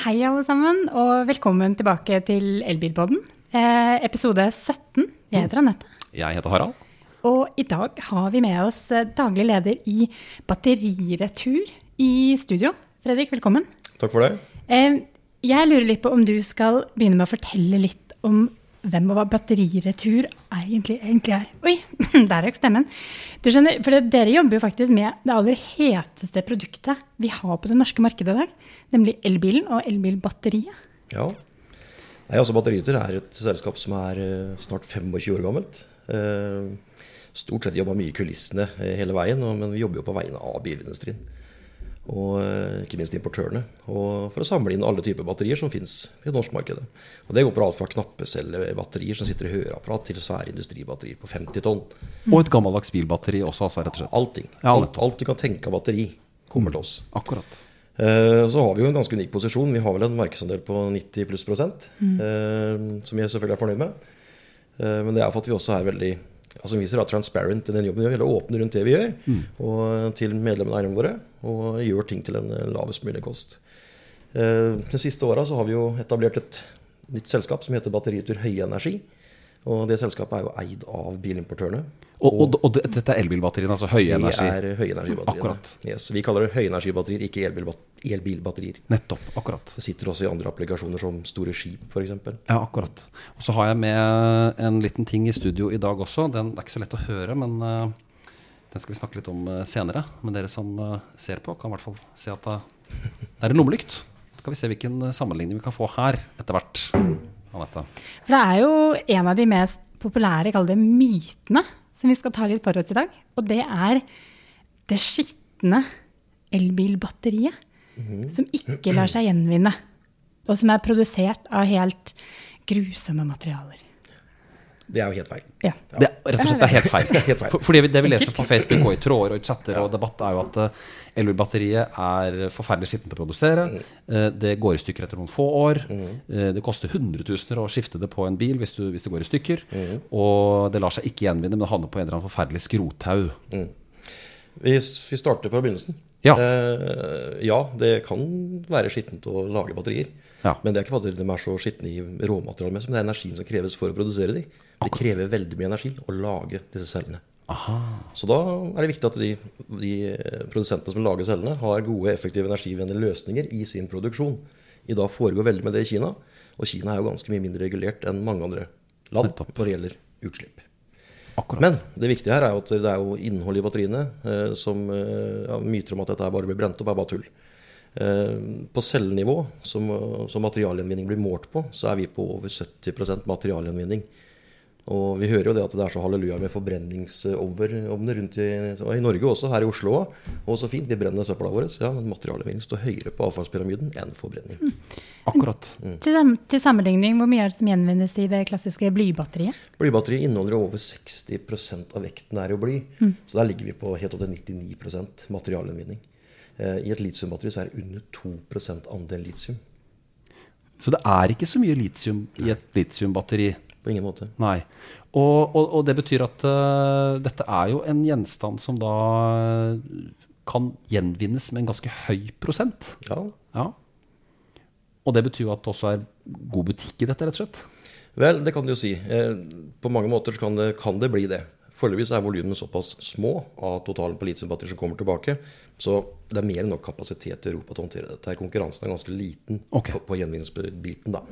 Hei, alle sammen, og velkommen tilbake til Elbilpodden. Eh, episode 17. Jeg heter Anette. Jeg heter Harald. Og i dag har vi med oss eh, daglig leder i Batteriretur i studio. Fredrik, velkommen. Takk for det. Eh, jeg lurer litt på om du skal begynne med å fortelle litt om hvem og hva Batteriretur egentlig, egentlig er. Oi, der røk stemmen. Du skjønner, for Dere jobber jo faktisk med det aller heteste produktet vi har på det norske markedet i dag. Nemlig elbilen og elbilbatteriet. Ja. Nei, altså Batteriretur er et selskap som er eh, snart 25 år gammelt. Eh, stort sett jobba mye i kulissene eh, hele veien, men vi jobber jo på vegne av bilindustrien. Og ikke minst importørene. Og for å samle inn alle typer batterier som fins i det norske markedet. Og det går på alt fra knappecellebatterier som sitter i høreapparat, til svære industribatterier på 50 tonn. Og et gammeldags bilbatteri også, altså, rett og slett. Allting. Ja, alt, alt du kan tenke av batteri, kommer til oss. Akkurat. Så har vi jo en ganske unik posisjon. Vi har vel en markedsandel på 90 pluss prosent. Mm. Som jeg selvfølgelig er fornøyd med. Men det er for at vi også er veldig altså vi viser at transparent i den jobben vi gjør, eller åpne rundt det vi gjør, mm. og til medlemmene våre, og gjør ting til en lavest mulig kost. De siste åra har vi jo etablert et nytt selskap som heter Batteritur Høyenergi. Og det selskapet er jo eid av bilimportørene. Og, og, og dette er elbilbatteriene, altså høyenergi? Det er høyenergibatteriene. Akkurat. Yes, vi kaller det høyenergibatterier, ikke elbilbatterier. Nettopp, akkurat. Det sitter også i andre applikasjoner som store skip, f.eks. Ja, akkurat. Og så har jeg med en liten ting i studio i dag også. Den er ikke så lett å høre, men uh, den skal vi snakke litt om uh, senere. Men dere som uh, ser på, kan i hvert fall se at det er en lommelykt. Så skal vi se hvilken sammenligning vi kan få her etter hvert. Anette. For det er jo en av de mest populære, kall det mytene, som vi skal ta litt for oss i dag. Og det er det skitne elbilbatteriet. Mm -hmm. Som ikke lar seg gjenvinne. Og som er produsert av helt grusomme materialer. Det er jo helt feil. Ja. Det rett og slett det er helt feil. helt feil. For, fordi det vi leser på Facebook og i tråder og i chatter og debatt, er jo at uh, elbilbatteriet er forferdelig skittent å produsere. Mm. Uh, det går i stykker etter noen få år. Mm. Uh, det koster hundretusener å skifte det på en bil hvis, du, hvis det går i stykker. Mm. Og det lar seg ikke gjenvinne, men det havner på en eller annen forferdelig skrothaug. Vi, vi starter fra begynnelsen. Ja. ja, det kan være skittent å lage batterier. Ja. Men det er ikke fordi de er så skitne i råmaterialemessig, men det er energien som kreves for å produsere de. Det krever veldig mye energi å lage disse cellene. Aha. Så da er det viktig at de, de, produsentene som lager cellene, har gode, effektive, energivennlige løsninger i sin produksjon. I dag foregår veldig med det i Kina, og Kina er jo ganske mye mindre regulert enn mange andre land når det gjelder utslipp. Akkurat. Men det viktige her er jo at det er jo innholdet i batteriene eh, som ja, myter om at dette bare blir brent opp, er bare tull. På cellenivå, som, som materialgjenvinning blir målt på, så er vi på over 70% materialgjenvinning. Og vi hører jo det at det er så halleluja med forbrenningsovner rundt i, og i Norge også, her i Oslo òg. Og så fint, vi brenner søpla vår. Ja, men materialgjenvinning står høyere på avfallspyramiden enn forbrenning. Mm. Akkurat. Mm. Til, til, sammenligning, hvor mye er det som gjenvinnes i det klassiske blybatteriet? Blybatteriet inneholder over 60% av vekten er jo bly. Mm. Så der ligger vi på helt opp til 99 materialgjenvinning. Eh, I et litiumbatteri så er det under 2% andel litium. Så det er ikke så mye litium i et litiumbatteri? På ingen måte. Nei. Og, og, og det betyr at uh, dette er jo en gjenstand som da kan gjenvinnes med en ganske høy prosent. Ja. ja. Og det betyr jo at det også er god butikk i dette, rett og slett? Vel, det kan du jo si. Eh, på mange måter kan det, kan det bli det. Foreløpig er volumene såpass små av totalen på litiumbatterier som kommer tilbake, så det er mer enn nok kapasitet i Europa til å håndtere dette. Konkurransen er ganske liten okay. på, på gjenvinningsbiten. da.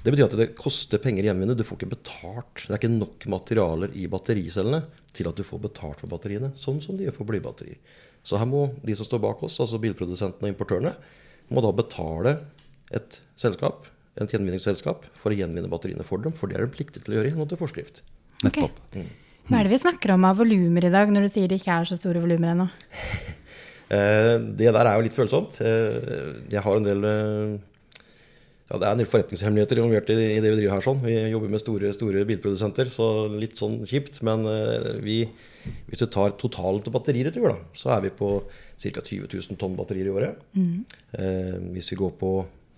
Det betyr at det koster penger å gjenvinne. Du får ikke betalt. Det er ikke nok materialer i battericellene til at du får betalt for batteriene, sånn som de gjør for blybatterier. Så her må de som står bak oss, altså bilprodusentene og importørene, må da betale et selskap, et gjenvinningsselskap for å gjenvinne batteriene for dem. For det er de pliktige til å gjøre i henhold til forskrift. Nettopp. Okay. Hva er det vi snakker om av volumer i dag, når du sier det ikke er så store volumer ennå? det der er jo litt følsomt. Jeg har en del ja, det er en del forretningshemmeligheter involvert i, i, det vi driver her. sånn. Vi jobber med store, store bilprodusenter, så litt sånn kjipt. Men uh, vi, hvis du tar totalen til batteriretur, da, så er vi på ca. 20 000 tonn batterier i året. Mm. Eh, hvis vi går på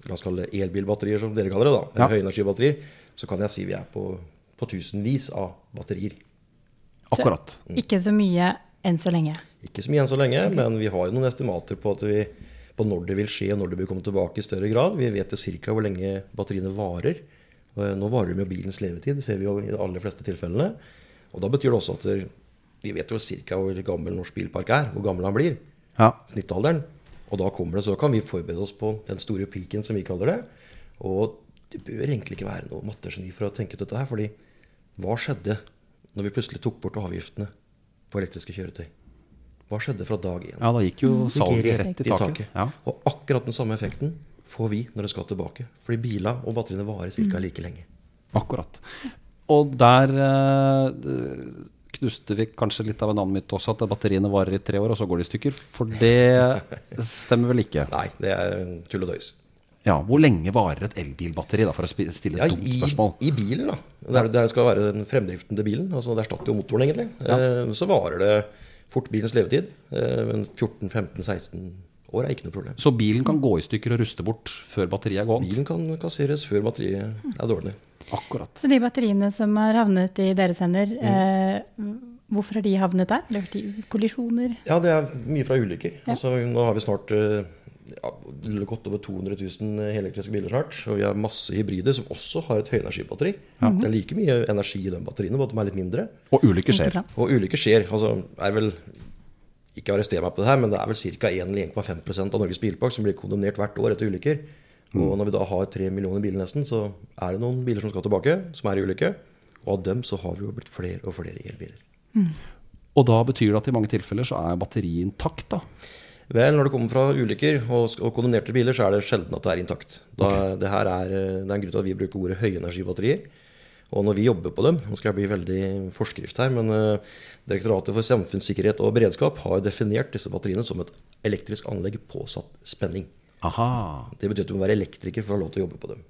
la oss kalle det elbilbatterier, som dere kaller det, da, Ja. høyenergibatterier, så kan jeg si vi er på, på tusenvis av batterier. Akkurat. Ikke så mye enn så lenge. Ikke så mye enn så lenge, men vi har jo noen estimater på at vi på når det vil skje, og når det vil komme tilbake i større grad. Vi vet ca. hvor lenge batteriene varer. Nå varer de jo bilens levetid, det ser vi jo i de aller fleste tilfellene. Og da betyr det også at vi vet jo ca. hvor gammel norsk bilpark er, hvor gammel han blir. Ja. Snittalderen. Og da kommer det, så kan vi forberede oss på den store peaken, som vi kaller det. Og det bør egentlig ikke være noe mattegeni for å tenke ut dette her. fordi hva skjedde når vi plutselig tok bort avgiftene på elektriske kjøretøy? Hva skjedde fra dag én? ja, da gikk jo salget gikk rett i taket. Ja. Og akkurat den samme effekten får vi når det skal tilbake. Fordi biler og batteriene varer ca. like lenge. Akkurat. Og der eh, knuste vi kanskje litt av en annen myte også, at batteriene varer i tre år, og så går de i stykker. For det stemmer vel ikke? Nei, det er tull og tøys. Ja, Hvor lenge varer et elbilbatteri, da, for å stille stille Ja, et dumt i, spørsmål? I bilen, da. Der, der skal være den fremdriften til bilen. altså Det erstatter jo motoren, egentlig. Eh, så varer det fort bilens levetid. Eh, men 14-15-16 år er ikke noe problem. Så bilen kan gå i stykker og ruste bort før batteriet er gått? Bilen kan kasseres før batteriet er dårlig. Akkurat. Så de batteriene som har havnet i deres hender, Mm. eh, hvorfor har de havnet der? Det har vært kollisjoner? Ja, det er mye fra ulykker. Altså, nå har vi snart eh, ja, godt over 200 000 helelektriske biler snart. Og vi har masse hybrider som også har et høyenergibatteri. Det er like mye energi i den batteriene, bare at de er litt mindre. Og ulykker skjer. Og ulykker skjer. Altså, er vel Ikke arrester meg på det her, men det er vel ca. 1 eller 1,5% av Norges bilpark som blir kondemnert hvert år etter ulykker. Og når vi da har tre millioner biler nesten, så er det noen biler som skal tilbake, som er i ulykke. Og av dem så har vi jo blitt flere og flere elbiler. Og da betyr det at i mange tilfeller så er batteriet intakt, da. Vel, når det kommer fra ulykker og, og kondemnerte biler, så er det sjelden at det er intakt. Da, det, her er, eh, det er en grunn til at vi bruker ordet høyenergibatterier. Og når vi jobber på dem, nå skal jeg bli veldig forskrift her, men uh, Direktoratet for samfunnssikkerhet og beredskap har definert disse batteriene som et elektrisk anlegg påsatt spenning. Aha, Det betyr at du må være elektriker for å ha lov til å jobbe på dem.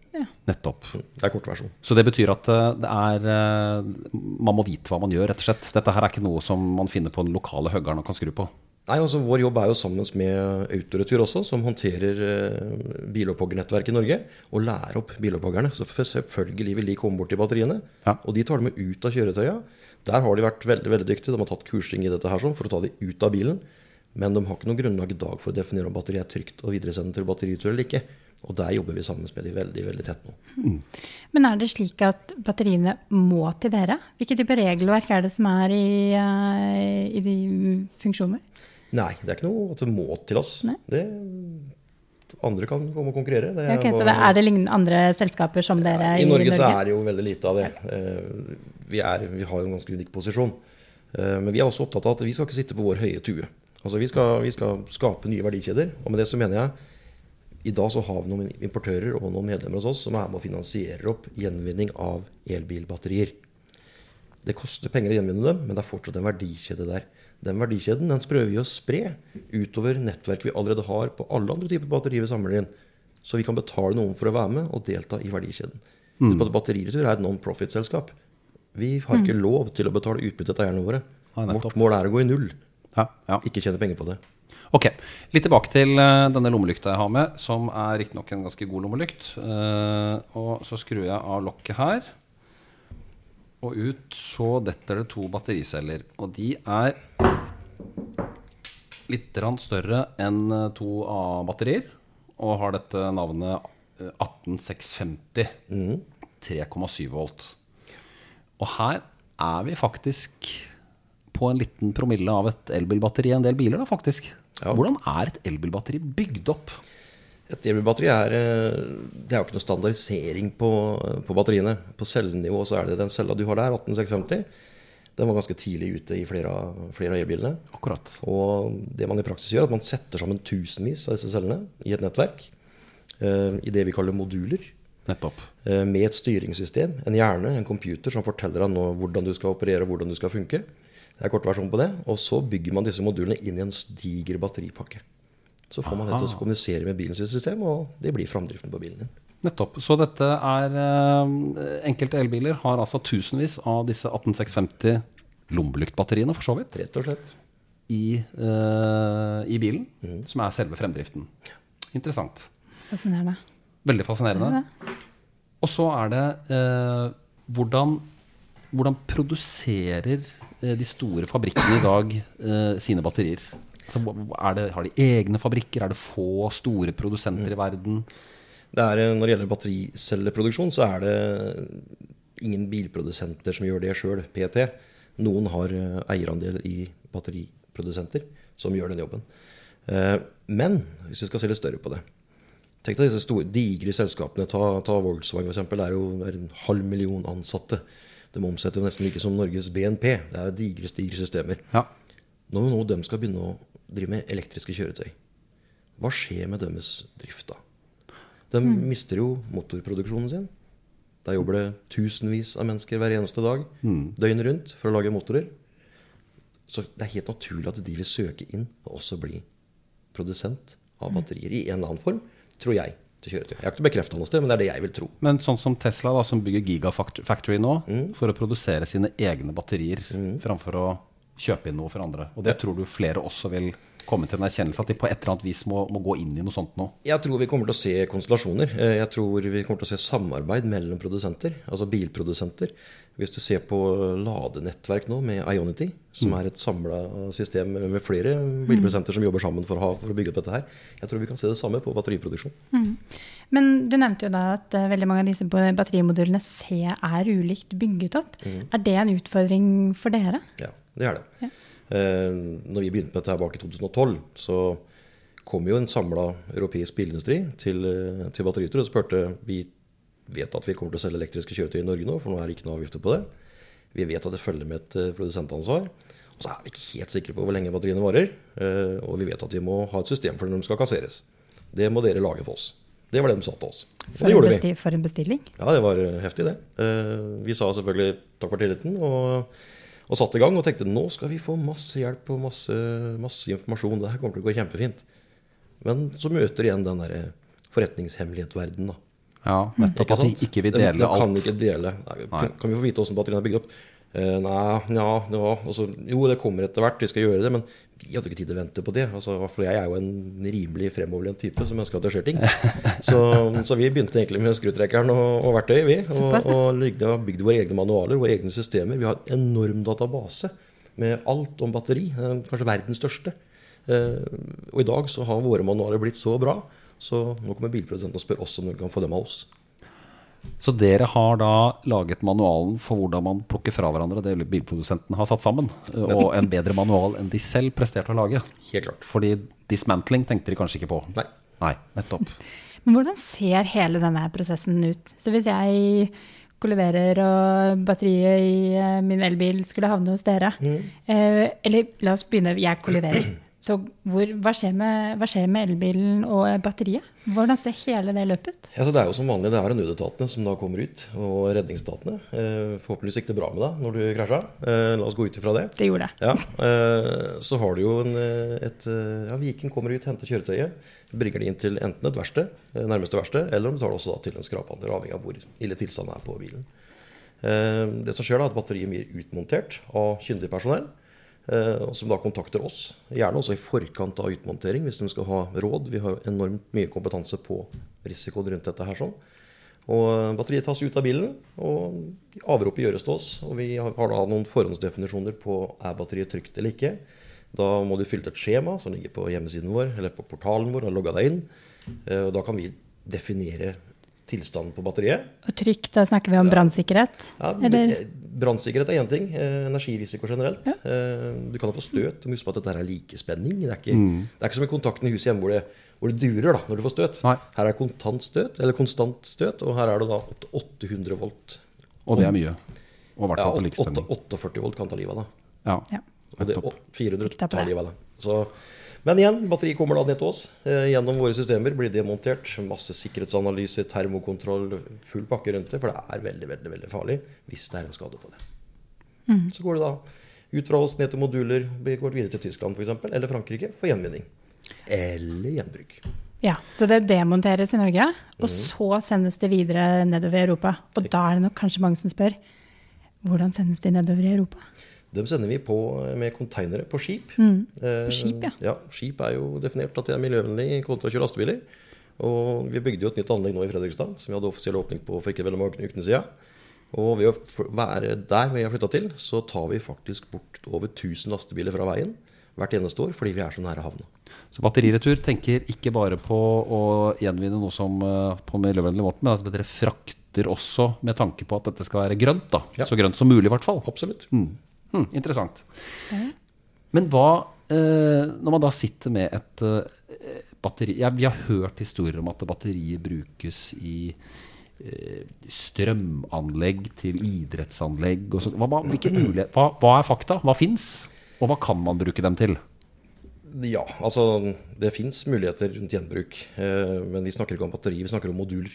nettopp. Det er kortversjon. Så det betyr at eh, det er Man må vite hva man gjør, rett og slett. Dette her er ikke noe som man finner på den lokale høggeren og kan skru på. Nei, altså Vår jobb er jo sammen med Autoretur også, som håndterer eh, bilopphoggernettverket i Norge, og lærer opp bilopphoggerne. Så selvfølgelig vil de komme bort til batteriene, Ja. og de tar dem med ut av kjøretøya. Der har de vært veldig veldig dyktige. De har tatt kursing i dette her sånn, for å ta de ut av bilen. Men de har ikke noe grunnlag i dag for å definere om batteriet er trygt å videresende til batteritur eller ikke. Og der jobber vi sammen med de veldig veldig tett nå. Men er det slik at batteriene må til dere? Hvilke typer regelverk er det som er i, eh, i de funksjoner? Nei, det er ikke noe at det må til oss. Det, andre kan komme og konkurrere. Det Ja, ok, så det, er det lignende andre selskaper som dere I Norge så er det jo veldig lite av det. Eh, Vi, er, vi har jo en ganske unik posisjon. Eh, Men vi er også opptatt av at vi skal ikke sitte på vår høye tue. Altså Vi skal, vi skal skape nye verdikjeder. Og med det så mener jeg i dag så har vi noen importører og noen medlemmer hos oss som er med og finansierer opp gjenvinning av elbilbatterier. Det koster penger å gjenvinne dem, men det er fortsatt en verdikjede der. Den verdikjeden den prøver vi å spre utover nettverk vi allerede har på alle andre typer batterier vi samler inn. Så vi kan betale noen for å være med og delta i verdikjeden. Mm. Batteriretur er et non-profit-selskap. Vi har ikke lov til å betale utbytte til eierne våre. Nei. Vårt mål er å gå i null, Ja, ja. ikke tjene penger på det. Ok, litt tilbake til eh, denne lommelykta jeg har med, som er riktignok en ganske god lommelykt. Eh, og så skrur jeg av lokket her. Og ut så detter det to battericeller. Og de er litt større enn eh, to A-batterier. Og har dette navnet eh, 18650. 3,7 volt. Og her er vi faktisk på en liten promille av et elbilbatteri i en del biler, da, faktisk. Ja. Hvordan er et elbilbatteri bygd opp? Et batteri er eh, Det er jo ikke noe standardisering på, på batteriene. På cellenivå så er det den cella du har der, 18650. Den var ganske tidlig ute i flere av, flere av elbilene. Akkurat. Og det man i praksis gjør, er at man setter sammen tusenvis av disse cellene i et nettverk. Uh, I det vi kaller moduler. Nettopp. Uh, Med et styringssystem, en hjerne, en computer, som forteller deg nå hvordan du skal operere og hvordan du skal funke. Det er kort versjon på det. Og så bygger man disse modulene inn i en diger batteripakke. Så får man dette til å kommunisere med bilens system, og det blir framdriften på bilen din. Nettopp. Så dette er eh, Enkelte elbiler har altså tusenvis av disse 18650 lommelyktbatteriene, for så vidt, Rett og slett. i, uh, i bilen, som er selve fremdriften. Interessant. Fascinerende. Veldig fascinerende. Og så er det uh, hvordan, hvordan produserer de store fabrikkene i dag uh, sine batterier? Det, har de egne fabrikker? Er det få store produsenter i verden? Det er, eh, når det gjelder battericelleproduksjon, så er det ingen bilprodusenter som gjør det sjøl, PT. Noen har eh, eierandeler i batteriprodusenter som gjør den jobben. Eh, Men hvis vi skal se litt større på det Tenk deg disse store, digre selskapene. Ta, ta Volkswagen f.eks. Det er jo det er en halv million ansatte. De omsetter jo nesten like som Norges BNP. Det er digre, digre systemer. Ja. Når nå de skal begynne å drive med elektriske kjøretøy, hva skjer med deres drift da? De mister jo motorproduksjonen sin. Der jobber det tusenvis av mennesker hver eneste dag, døgnet rundt, for å lage motorer. Så det er helt naturlig at de vil søke inn og også bli produsent av batterier i en eller annen form, tror jeg, til kjøretøy. Jeg har ikke bekrefta noe sted, men det er det jeg vil tro. Men sånn som Tesla, da, som bygger Gigafactory nå Mm. for å produsere sine egne batterier framfor å kjøpe inn noe for andre. Og det tror du flere også vil komme til en erkjennelse at de på et eller annet vis må, må gå inn i noe sånt nå? Jeg tror vi kommer til å se konstellasjoner. Eh, Jeg tror vi kommer til å se samarbeid mellom produsenter, altså bilprodusenter. Hvis du ser på ladenettverk nå med Ionity, som er et samla system med flere bilprodusenter som jobber sammen for å, ha, for å bygge opp dette her. Jeg tror vi kan se det samme på batteriproduksjon. Men du nevnte jo da at eh, veldig mange av disse batterimodulene C er ulikt bygget opp. Er det en utfordring for dere? Ja, det er det. Ja. når vi begynte med dette bak i 2012, så kom jo en samla europeisk bilindustri til, eh, til batterihytter og spurte vi vet at vi kommer til å selge elektriske kjøretøy i Norge nå, for nå er det ikke noe avgifter på det. Vi vet at det følger med et eh, produsentansvar. Og så er vi ikke helt sikre på hvor lenge batteriene varer. eh, Og vi vet at vi må ha et system for når de skal kasseres. Det må dere lage for oss. Det var det de sa til oss. For, det en, gjorde vi. for en bestilling? Ja, det var eh, heftig, det. Eh, Vi sa selvfølgelig takk for tilliten og, og satte i gang og tenkte nå skal vi få masse hjelp og masse, masse informasjon. Det her kommer til å gå kjempefint. Men så møter igjen den derre forretningshemmelighet-verden, da. Ja, nettopp Ikke at de ikke vil De- dele de kan ikke dele. Nei, kan vi få vite åssen batteriene er bygd opp? Eh, nei, ja, det var, altså, jo, det kommer etter hvert, vi skal gjøre det. Men vi hadde ikke tid til å vente på det. Altså, for jeg er jo en rimelig fremoverlent type som ønsker at det skjer ting. Så, så vi begynte egentlig med skrutrekkeren og, og verktøy, vi. Og, og bygde våre egne manualer, våre egne systemer. Vi har en enorm database med alt om batteri. eh, Kanskje verdens største. Eh, og i dag så har våre manualer blitt så bra, så nå kommer bilprodusenten og spør oss om de kan få dem av oss. Så dere har da laget manualen for hvordan man plukker fra hverandre det bilprodusenten har satt sammen. Og en bedre manual enn de selv presterte å lage. Helt klart. Fordi dismantling tenkte de kanskje ikke på. Nei. Nei, nettopp. Men hvordan ser hele denne prosessen ut? Så hvis jeg kolliderer og batteriet i eh, min elbil skulle havne hos dere, mm. eller la oss begynne, jeg kolliderer. Så hvor, hva, skjer med, hva skjer med elbilen og batteriet? Hvordan ser hele det løpet ut? Ja, det er jo som vanlig, det er nødetatene som da kommer ut, og redningsetatene. Eh, forhåpentligvis gikk det bra med deg når du krasja. Eh, la oss gå ut ifra det. Det gjorde det. Ja, eh, Så har du jo en, eh, et eh, Ja, Viken kommer ut, henter kjøretøyet. Bringer det inn til enten et verksted, eh, nærmeste verksted, eller om du tar det også til en skraphandler, avhengig av hvor ille tilstanden er på bilen. Eh, Det som skjer da, er at batteriet blir utmontert av kyndig personell. Eh, og Som da kontakter oss, gjerne også i forkant av utmontering, hvis de skal ha råd. Vi har enormt mye kompetanse på risikoen rundt dette her. sånn. Og batteriet tas ut av bilen, og avropet gjøres til oss. Og vi har har da noen forhåndsdefinisjoner på er batteriet trygt eller ikke. Da må du fylle ut et skjema som ligger på hjemmesiden vår eller på portalen vår og logge deg inn. Eh, Og da kan vi definere tilstanden på batteriet. Og trykk, da snakker vi om brannsikkerhet? Ja, Brannsikkerhet er én ting. Eh, energirisiko generelt. Ja. du kan jo få støt. Du må huske på at dette er likespenning. Det er ikke, det er ikke som i kontakten i huset hjemme hvor det, hvor det durer da, når du får støt. Nei. Her er kontant støt, eller konstant støt, og her er det da opp til 800 volt. Og det er mye. Og hvert Ja, fall på 8, likespenning. 48 volt kan ta livet av deg. Ja. Ja. Og det, Nettopp. og 400 Tikk da tar livet av deg. Så, men igjen, batteriet kommer da ned til oss. Eh, gjennom våre systemer blir det montert. Masse sikkerhetsanalyse, termokontroll, full pakke rundt det. For det er veldig veldig, veldig farlig hvis det er en skade på det. Så går det da ut fra oss ned til moduler, vi går videre til Tyskland f.eks., eller Frankrike for gjenvinning. Eller gjenbruk. Ja, Så det demonteres i Norge, og mm. så sendes det videre nedover i Europa. Og da er det nok kanskje mange som spør hvordan sendes de nedover i Europa? Dem sender vi på med konteinere på skip. Mm. På skip, ja. ja. Skip er jo definert at det er miljøvennlig kontra å kjøre lastebiler. Og vi bygde jo et nytt anlegg nå i Fredrikstad, som vi hadde offisiell åpning på for ikke veldig mange ukene siden. Og ved å være der vi har flytta til, så tar vi faktisk bort over 1000 lastebiler fra veien hvert eneste år fordi vi er så nære havna. Så Batteriretur tenker ikke bare på å gjenvinne noe som eh, på miljøvennlig måte, men altså dere frakter også med tanke på at dette skal være grønt. da Ja. Så grønt som mulig, i hvert fall. Absolutt. Hm, interessant. Men hva eh, Når man da sitter med et eh, batteri ja, Vi har hørt historier om at batteriet brukes i eh, strømanlegg til idrettsanlegg og sånn. Hva, hva, hva, er fakta? Hva fins? Og hva kan man bruke dem til? Ja, altså det fins muligheter rundt gjenbruk. Eh, men vi snakker ikke om batteri, vi snakker om moduler.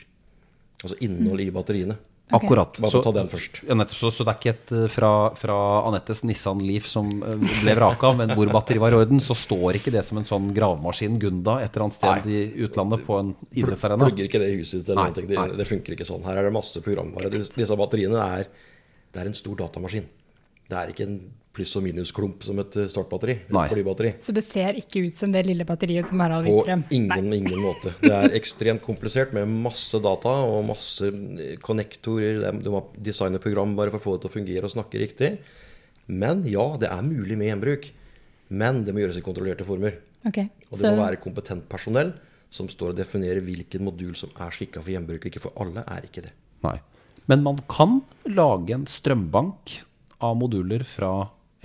Altså innhold i batteriene. Ok. Akkurat. Bare for å ta den først. Ja, nettopp, så, så det er ikke et eh, fra, fra Anettes Nissan Leaf som eh, ble vraka, men hvor batteriet var i orden, så står ikke det som en sånn gravemaskin Gunda et eller annet sted i utlandet på en idrettsarena. Plugger ikke det i huset ditt eller Nei, noe. Det, nei. det funker ikke sånn. Her er det masse programvare. Disse, Disse batteriene er, det er en stor datamaskin. Det er ikke en pluss- og minusklump som et eh, startbatteri. Nei. Et blybatteri. Så det ser ikke ut som det lille batteriet som Harald På frem. ingen, ingen måte. Det er ekstremt komplisert med masse data og masse eh, konnektorer. Er- Du må designe program bare for å få det til å fungere og snakke riktig. Men ja, det er mulig med gjenbruk. Men det må gjøres i kontrollerte former. Okay. Og det så, må være kompetent personell som står og definerer hvilken modul som er skikka for gjenbruk. Ikke for alle er ikke det. Nei. Men man kan lage en strømbank av moduler fra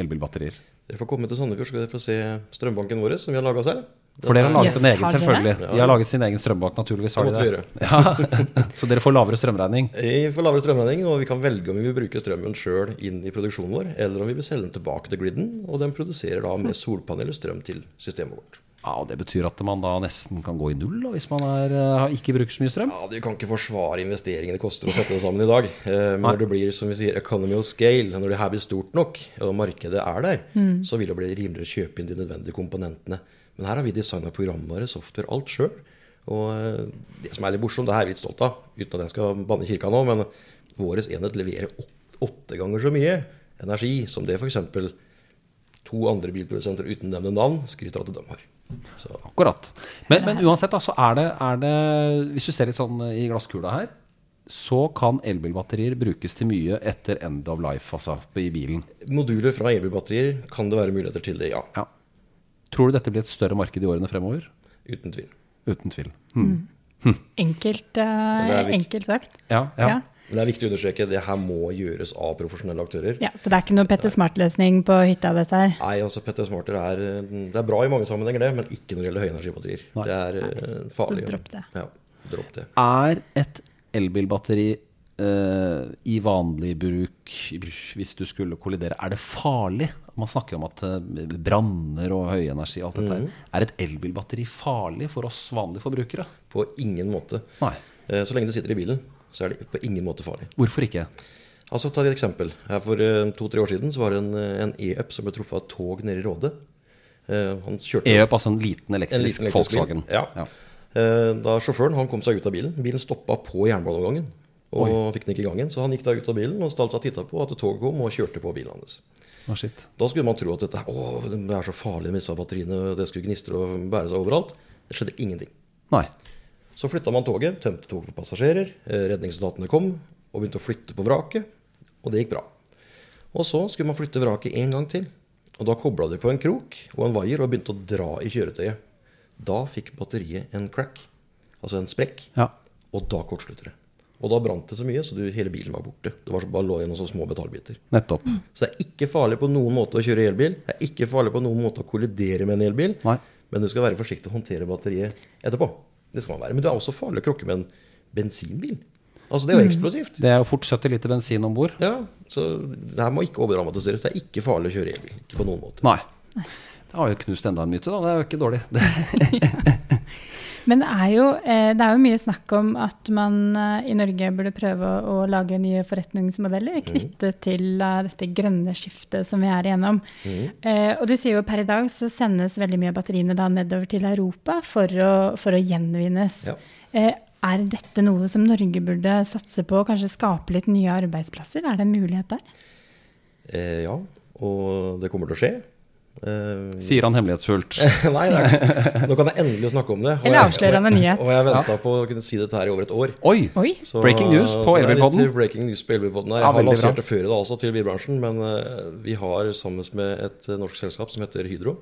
elbilbatterier. Dere får komme til Sandefjord, så skal dere få se strømbanken vår som vi har laga selv. For dere har laget Yes, en egen, selvfølgelig. De har laget sin egen strømbank, naturligvis. Har de det. Ja. Så dere får lavere strømregning. Vi får lavere strømregning, og vi kan velge om vi vil bruke strømmen sjøl inn i produksjonen vår, eller om vi vil selge den tilbake til griden, og den produserer da med solpaneler strøm til systemet vårt. Ja, og Det betyr at man da nesten kan gå i null da, hvis man er, eh, ikke bruker så mye strøm. Ja, Du kan ikke forsvare investeringen det koster å sette det sammen i dag. Eh, Men når det blir som vi sier, economy of scale, når det her blir stort nok, og markedet er der, så vil det bli rimeligere å kjøpe inn de nødvendige komponentene. Men her har vi designa programvare, software, alt sjøl. Og eh, det som er litt morsomt, det her er jeg litt stolt av, uten at jeg skal banne kirka nå, men vår enhet leverer åtte, åtte ganger så mye energi som det f.eks. to andre bilprodusenter uten nevne navn skryter av at de har. Så Akkurat. Men, men uansett, da, så er det, er det Hvis du ser litt sånn i glasskula her, så kan elbilbatterier brukes til mye etter end of life, altså i bilen. moduler fra elbilbatterier kan det være muligheter til det, ja. Ja. Tror du dette blir et større marked i årene fremover? Uten tvil. Uten tvil. Hmm. enkelt, eh, det er enkelt sagt. Ja, ja. Ja. Men det er viktig å understreke det her må gjøres av profesjonelle aktører. Ja, så det er ikke noe Petter Smart-løsning på hytta, dette her? Nei, altså Petter Smarter er, det er bra i mange sammenhenger, det, men ikke når det gjelder høyenergibatterier. Nei. Det er Nei. farlig. Så dropp det. Ja, dropp det. Er et elbilbatteri uh, i vanlig bruk, hvis du skulle kollidere, er det farlig? Man snakker om at eh, branner og høyenergi og alt dette her. Er et elbilbatteri farlig for oss vanlige forbrukere? På ingen måte. Nei. Eh, Så lenge det sitter i bilen, så er det på ingen måte farlig. Hvorfor ikke? Altså, Ta et eksempel. Her For eh, to-tre år siden så var det en, e-up e-up som ble truffet av et tog nede i Råde. Eh, E-up, altså en liten en elektrisk liten elektrisk. Volkswagen. Ja. Ja. Eh, Da sjåføren han kom seg ut av bilen, bilen stoppa på jernbaneovergangen. Og fikk den ikke i gang igjen, så han gikk da ut av bilen og stalt seg og titta på at toget kom og kjørte på bilen hans. Oh. Da skulle man tro at dette å, det er så farlig med disse batteriene, det skulle gnistre og bære seg overalt. Det skjedde ingenting. Nei. Så flytta man toget, tømte toget for passasjerer, eh, redningsetatene kom og begynte å flytte på vraket, og det gikk bra. Og så skulle man flytte vraket en gang til, og da kobla de på en krok og en vaier og begynte å dra i kjøretøyet. Da fikk batteriet en crack, altså en sprekk, Ja. og da kortslutter det. Og da brant det så mye, så du, hele bilen var borte. Det var så bare lå igjen noen så små metallbiter. Nettopp. Så det er ikke farlig på noen måte å kjøre elbil. Det er ikke farlig på noen måte å kollidere med en elbil. Nei. Men du skal være forsiktig og håndtere batteriet etterpå. Det skal man være. Men det er også farlig å krokke med en bensinbil. Altså Det er jo eksplosivt. Det er jo fort 70 liter bensin om bord. Ja, Så det her må ikke overdramatiseres. Det er ikke farlig å kjøre elbil. Ikke på noen måte. Nei. Det har jo knust enda en myte, da. Det er jo ikke dårlig. Men det er, jo, eh, det er jo mye snakk om at man eh, i Norge burde prøve å, å lage nye forretningsmodeller knyttet til eh, dette grønne skiftet som vi er igjennom. Eh, og du sier jo per i dag så sendes veldig mye av batteriene da nedover til Europa for å, for å gjenvinnes. Ja. Eh, er dette noe som Norge burde satse på, kanskje skape litt nye arbeidsplasser? Er det en mulighet der? Eh, ja, og det kommer til å skje. Eh, sier han hemmelighetsfullt. Nei, er, nå kan jeg endelig snakke om det. Og Eller avslører han en nyhet. Og jeg venta ja. på å kunne si dette her i over et år. Oi! Oi! Så- Breaking news på Elbilpodden. Breaking news på Elbilpodden her. Ja, Jeg har lansert det før i dag også til bilbransjen, men uh, vi har sammen med et norsk selskap som heter Hydro,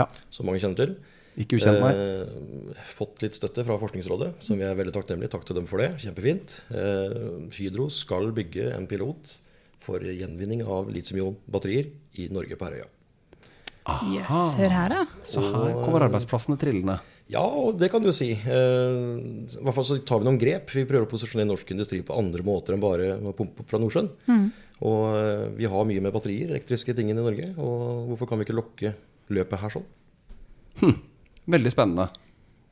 Ja. som mange kjenner til. Ikke ukjent, nei. Eh, fått litt støtte fra Forskningsrådet, som vi er veldig takknemlige. Takk til dem for det. Kjempefint. Eh, Hydro skal bygge en pilot for gjenvinning av litium-ion-batterier i Norge på Herøya. Yes, hør her, da. Så her kommer arbeidsplassene trillende. Ja, og det kan du si. Eh, I hvert fall så tar vi noen grep. Vi prøver å posisjonere norsk industri på andre måter enn bare å pumpe opp fra Nordsjøen. Og eh, vi har mye med batterier, elektriske ting i Norge. Og hvorfor kan vi ikke lokke løpet her sånn? Veldig spennende.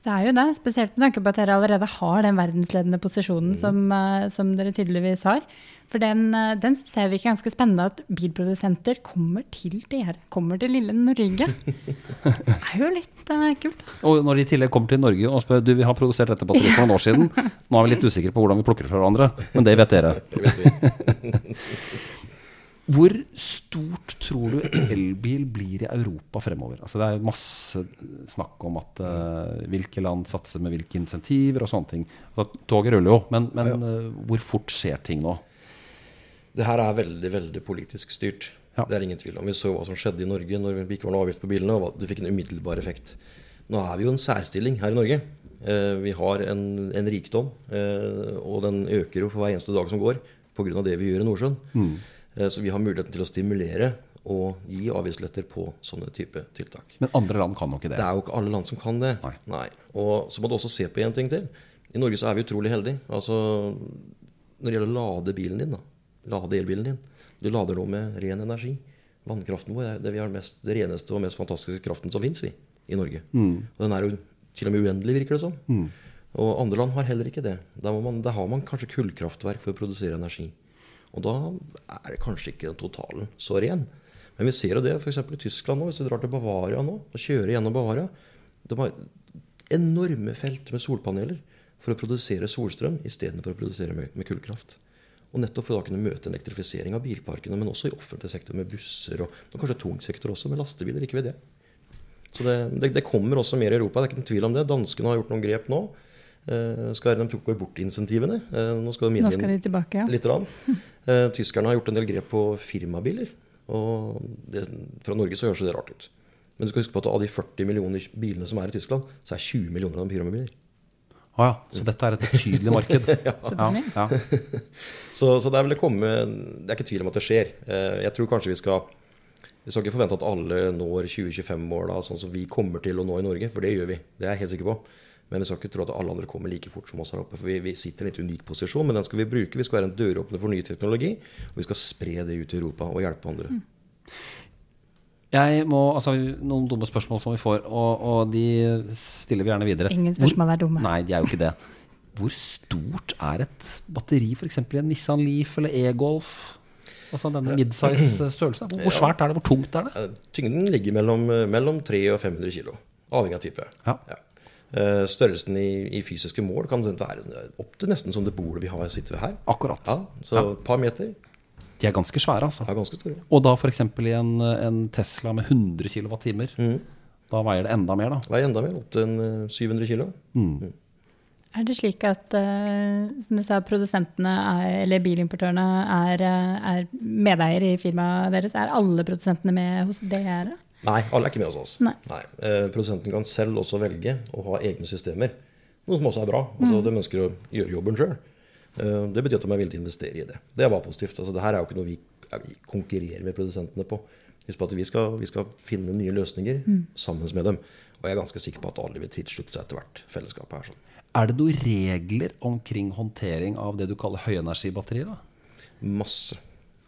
Det er jo det, spesielt med tanke på at dere allerede har den verdensledende posisjonen som, eh, som dere tydeligvis har. For den, eh, den ser vi ikke ganske spennende at bilprodusenter kommer til dere. Kommer til lille Norge. Det er jo litt uh, kult. Og når de i tillegg kommer til Norge og spør du, vi har produsert dette batteriet for noen år siden, nå er vi litt usikre på hvordan vi plukker det fra hverandre, men det vet dere. Det vet vi. Hvor stort tror du elbil blir i Europa fremover? Altså det er masse snakk om at uh, hvilke land satser med hvilke insentiver og sånne ting. Altså, toget ruller jo, men, men uh, hvor fort skjer ting nå? Det her er veldig veldig politisk styrt. Ja. Det er ingen tvil om. Vi så hva som skjedde i Norge når det ikke var noe avgift på bilene, og det fikk en umiddelbar effekt. Nå er vi jo en særstilling her i Norge. Eh, Vi har en, en rikdom, eh, og den øker jo for hver eneste dag som går pga. det vi gjør i Nordsjøen. Eh, Så vi har muligheten til å stimulere og gi avgiftsletter på sånne type tiltak. Men andre land kan jo ikke det. Det er jo ikke alle land som kan det. Nei. Og så må du også se på en ting til. I Norge så er vi utrolig heldige. Altså, når det gjelder å lade bilen din, da. Lade elbilen din. Du lader nå med ren energi. Vannkraften vår er det vi har mest, det reneste og mest fantastiske kraften som fins, vi, i Norge. Og den er jo til og med uendelig, virker det som. Og andre land har heller ikke det. Der, man, der har man kanskje kullkraftverk for å produsere energi. Og da er det kanskje ikke totalen så ren. Men vi ser jo det f.eks. i Tyskland nå. Hvis du drar til Bavaria nå og kjører gjennom Bavaria De har enorme felt med solpaneler for å produsere solstrøm istedenfor å produsere med, med kullkraft. Og nettopp for å kunne møte en elektrifisering av bilparkene, men også i offentlig sektor med busser og, og kanskje tung sektor også, med lastebiler. Ikke ved det. Så det, det, det kommer også mer i Europa, det er ikke noen tvil om det. Danskene har gjort noen grep nå. Eh, skal De tok jo bort insentivene. Eh, nå skal de ja. Litt rann. Eh, tyskerne har gjort en del grep på firmabiler. Og det, fra Norge så høres det rart ut. Men du skal huske på at av de 40 millioner bilene som er i Tyskland, så er 20 millioner av dem firmabiler. Å ja, så dette er et betydelig marked. ja, ja. Så, så det er vel det komme Det er ikke tvil om at det skjer. Eh, Jeg tror kanskje vi skal Vi skal ikke forvente at alle når 2025-måla sånn som vi kommer til å nå i Norge, for det gjør vi. Det er jeg helt sikker på. Men vi skal ikke tro at alle andre kommer like fort som oss her oppe. For vi, vi sitter i en litt unik posisjon, men den skal vi bruke. Vi skal være en døråpner for ny teknologi. Og vi skal spre det ut i Europa og hjelpe andre. Jeg må, altså Noen dumme spørsmål som vi får, og, og de stiller vi gjerne videre. Ingen spørsmål er dumme. Nei, de er jo ikke det. Hvor stort er et batteri f.eks. i en Nissan Leaf eller e-Golf? Altså denne midsize størrelsen. Hvor, svært er det? Hvor tungt er det? Tyngden ligger mellom, mellom 300 og 500 kg, avhengig av type. Ja. Eh, Størrelsen i, i fysiske mål kan være opp til nesten som det bordet vi har sitter ved her. Akkurat. Ja, så et par meter De er ganske svære, altså. er ganske store. Og da f.eks. i en, en Tesla med 100 kWt, da veier det enda mer, da. Veier enda mer, opp til en eh, 700 kg. Er det slik at eh, som du sa, produsentene er, eller bilimportørene er, eh, er medeiere i firmaet deres? Er alle produsentene med hos dere? Nei, alle er ikke med hos oss. Nei. Eh, Produsenten kan selv også velge å ha egne systemer. Noe som også er bra. Altså, De ønsker å gjøre jobben sjøl. Det betyr at de er villige til å investere i det. Det er bare positivt. Altså, det her er jo ikke noe vi, ja, vi konkurrerer med produsentene på. Husk på at vi skal, vi skal finne nye løsninger sammen med dem. Og jeg er ganske sikker på at alle vil tilslutte seg etter hvert fellesskapet her. Sånn. Er det noen regler omkring håndtering av det du kaller høyenergibatterier? Masse.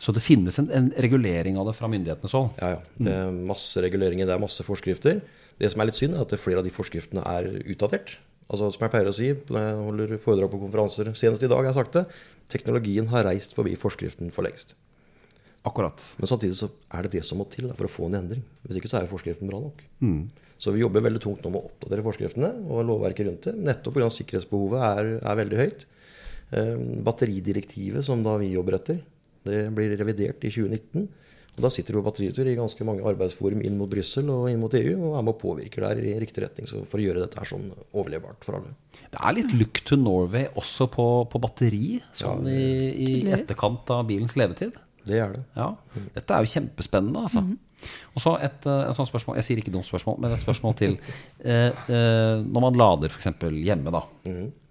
Så det finnes en, en regulering av det fra myndighetenes hold? Ja, ja. Det er masse reguleringer, det er masse forskrifter. Det som er litt synd, er at flere av de forskriftene er utdatert. Altså, som jeg pleier å si når jeg holder foredrag på konferanser, senest i dag har jeg sagt det, teknologien har reist forbi forskriften for lengst. Akkurat. Men samtidig så er det det som må til for å få en endring. Hvis ikke så er forskriften bra nok. Så vi jobber veldig tungt nå med å oppdatere forskriftene og lovverket rundt det. Nettopp pga. sikkerhetsbehovet er, er veldig høyt. Eh, batteridirektivet som da vi jobber etter, det blir revidert i 2019. Og Da sitter jo Batteritur i ganske mange arbeidsforum inn mot Brussel og inn mot EU og er med og påvirker der i riktig retning så for å gjøre dette her sånn overlevbart for alle. Det er litt look to Norway også på, på batteri, sånn i, i etterkant av bilens levetid. Det er det. Ja, Dette er jo kjempespennende, altså. Og så et, eh, et sånt spørsmål Jeg sier ikke dumt spørsmål, men et spørsmål til. Eh, eh, når man lader f.eks. hjemme, da,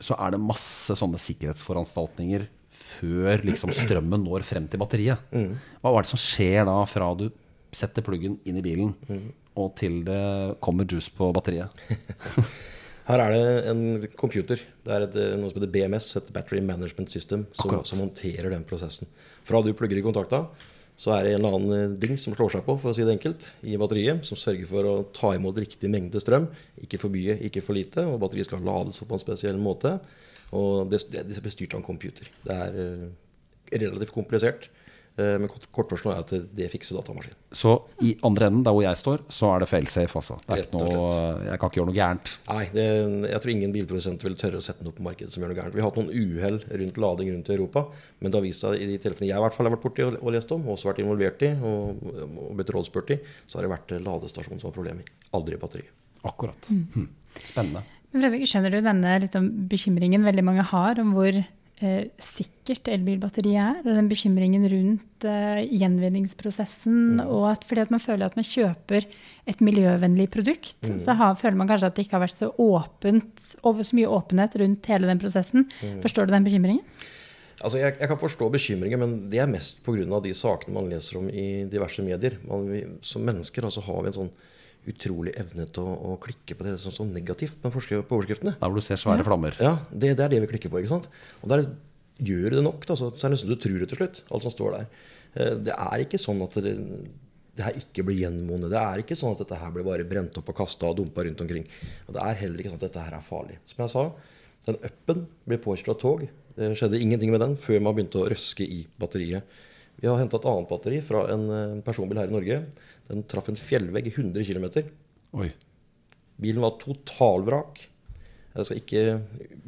så er det masse sånne sikkerhetsforanstaltninger før liksom strømmen når frem til batteriet. Hva er det som skjer da fra du setter pluggen inn i bilen, og til det kommer juice på batteriet? Her er det en computer. Det er et, noe som heter BMS, et Battery Management System, som, som håndterer den prosessen. Fra du plugger i kontakta, så er det en eller annen eh, ding som slår seg på, for å si det enkelt, i batteriet, som sørger for å ta imot riktig mengde strøm. Ikke for mye, ikke for lite. Og batteriet skal lades opp på en spesiell måte. Og det, det, det blir styrt av en computer. Det er eh, relativt komplisert. eh, men kort, kortversjonen er at det, det fikser datamaskinen. Så i andre enden, der hvor jeg står, så er det failsafe, altså. Det er ikke noe, jeg kan ikke gjøre noe gærent. Nei, det, jeg tror ingen bilprodusenter vil tørre å sette den opp på markedet som gjør noe gærent. Vi har hatt noen uhell rundt lading rundt i Europa, men det har vist seg i de tilfellene jeg i hvert fall har vært borti og, og lest om, og også vært involvert i og, og blitt rådspurt i, så har det vært ladestasjonen som har problemet. Aldri batteriet. Akkurat. Mm. Spennende. Fredrik, skjønner du denne liksom, bekymringen veldig mange har om hvor eh, sikkert elbilbatteriet er? Og den bekymringen rundt eh, gjenvinningsprosessen. Og at fordi at man føler at man kjøper et miljøvennlig produkt, så har, føler man kanskje at det ikke har vært så åpent, over så mye åpenhet rundt hele den prosessen. Forstår du den bekymringen? Altså, jeg, jeg kan forstå bekymringen, men det er mest pga. de sakene man leser om i diverse medier. Man, vi, som mennesker altså, har vi en sånn utrolig evne til å, å klikke på det som står negativt på, på overskriftene. Der hvor du ser svære flammer. Ja, det, det er det vi klikker på. ikke sant? Og der gjør det nok, da, så, så er det nesten du tror det til slutt, alt som står der. Eh, Det er ikke sånn at det, det her ikke blir gjenvunnet. Det er ikke sånn at dette her blir bare brent opp og kasta og dumpa rundt omkring. Og det er heller ikke sånn at dette her er farlig. Som jeg sa, den upen blir påkjørt av tog. Det skjedde ingenting med den før man begynte å røske i batteriet. Vi har henta et annet batteri fra en eh, personbil her i Norge. Den traff en fjellvegg i 100 km. Oi. Bilen var totalvrak. Jeg skal ikke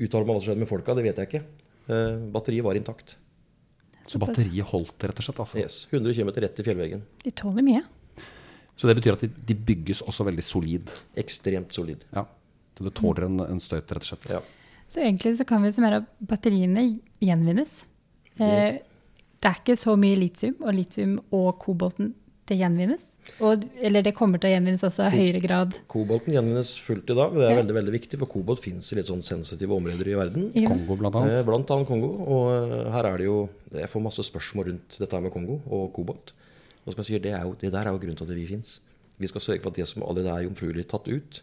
uttale meg om hva som skjedde med folka, det vet jeg ikke. Eh, batteriet var intakt. Så batteriet holdt, rett og slett. Altså. Yes, 100 km rett i fjellveggen. De tåler mye. Så det betyr at de, de bygges også veldig solid. Ekstremt solid. Ja. Så det tåler en, en støyt, rett og slett. Ja. Så egentlig så kan vi summere at batteriene gjenvinnes. Eh, det er ikke så mye litium, og litium og kobolten det gjenvinnes. Og, eller det kommer til å gjenvinnes også i høyere grad. Kobolten gjenvinnes fullt i dag. Det er Ja. veldig veldig viktig, for kobolt fins i litt sånn sensitive områder i verden. Ja. Kongo, blant Eh, annet. Blant annet Kongo. Og eh, her er det jo Jeg får masse spørsmål rundt dette med Kongo og kobolt. Og som jeg sier, det, er jo, det der er jo grunnen til at vi fins. Vi skal sørge for at det som allerede er jomfruelig tatt ut,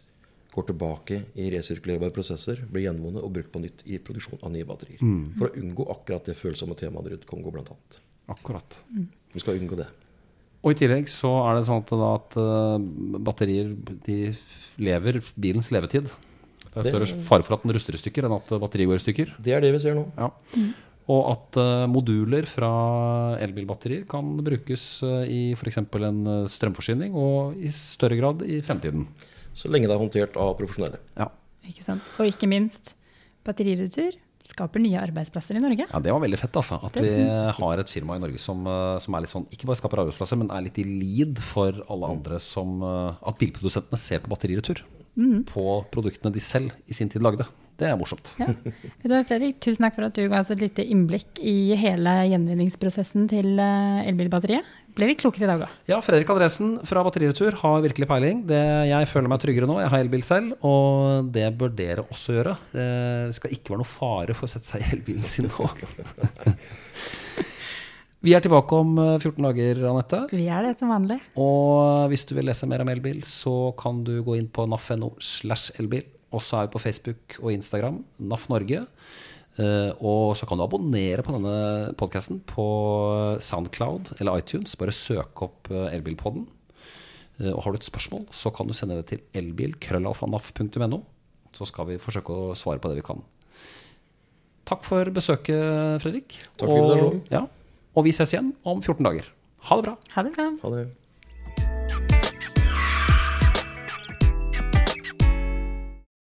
går tilbake i resirkulerbare prosesser, blir gjenvunnet og brukt på nytt i produksjon av nye batterier. For å unngå akkurat det følsomme temaet rundt Kongo, blant annet. Akkurat. Vi skal unngå det. Og i tillegg så er det sånn at, da, at eh, batterier de lever bilens levetid. Det er større fare for at den ruster i stykker enn at batteriet går i stykker. Det er det vi ser nå. Ja. Og at uh, moduler fra elbilbatterier kan brukes uh, i f.eks. en eh, strømforsyning, og i større grad i fremtiden. Så lenge det er håndtert av profesjonelle. Ja. Ikke sant? Og ikke minst, batteriretur skaper nye arbeidsplasser i Norge. ja, det var veldig fett, altså. At vi har et firma i Norge som, eh, som er litt sånn, ikke bare skaper arbeidsplasser, men er litt i lead for alle andre som eh, At bilprodusentene ser på batteriretur. På produktene de selv i sin tid lagde. Det er morsomt. Ja. Du Fredrik, tusen takk for at du ga oss et lite innblikk i hele gjenvinningsprosessen til eh, elbilbatteriet. Ble litt klokere i dag da. Ja, Fredrik Andresen fra Batteriretur har virkelig peiling. Det, jeg føler meg tryggere nå. Jeg har elbil selv, og det bør dere også gjøre. Det skal ikke være noe fare for å sette seg i elbilen sin nå. Vi er tilbake om eh, 14 dager, Anette. Vi er det som vanlig. Og hvis du vil lese mer om elbil, så kan du gå inn på naf.no slash elbil. Og så er vi på Facebook og Instagram, NAF Norge. Eh, og så kan du abonnere på denne podkasten på Soundcloud eller iTunes. Bare søk opp eh, Elbilpodden. Eh, og har du et spørsmål, så kan du sende det til elbil.krøllalfanaf.no. Så skal vi forsøke å svare på det vi kan. Takk for besøket, Fredrik. Takk for invitasjonen. Og, ja, og vi ses igjen om 14 dager. Ha det bra. Ha det bra. Ha det.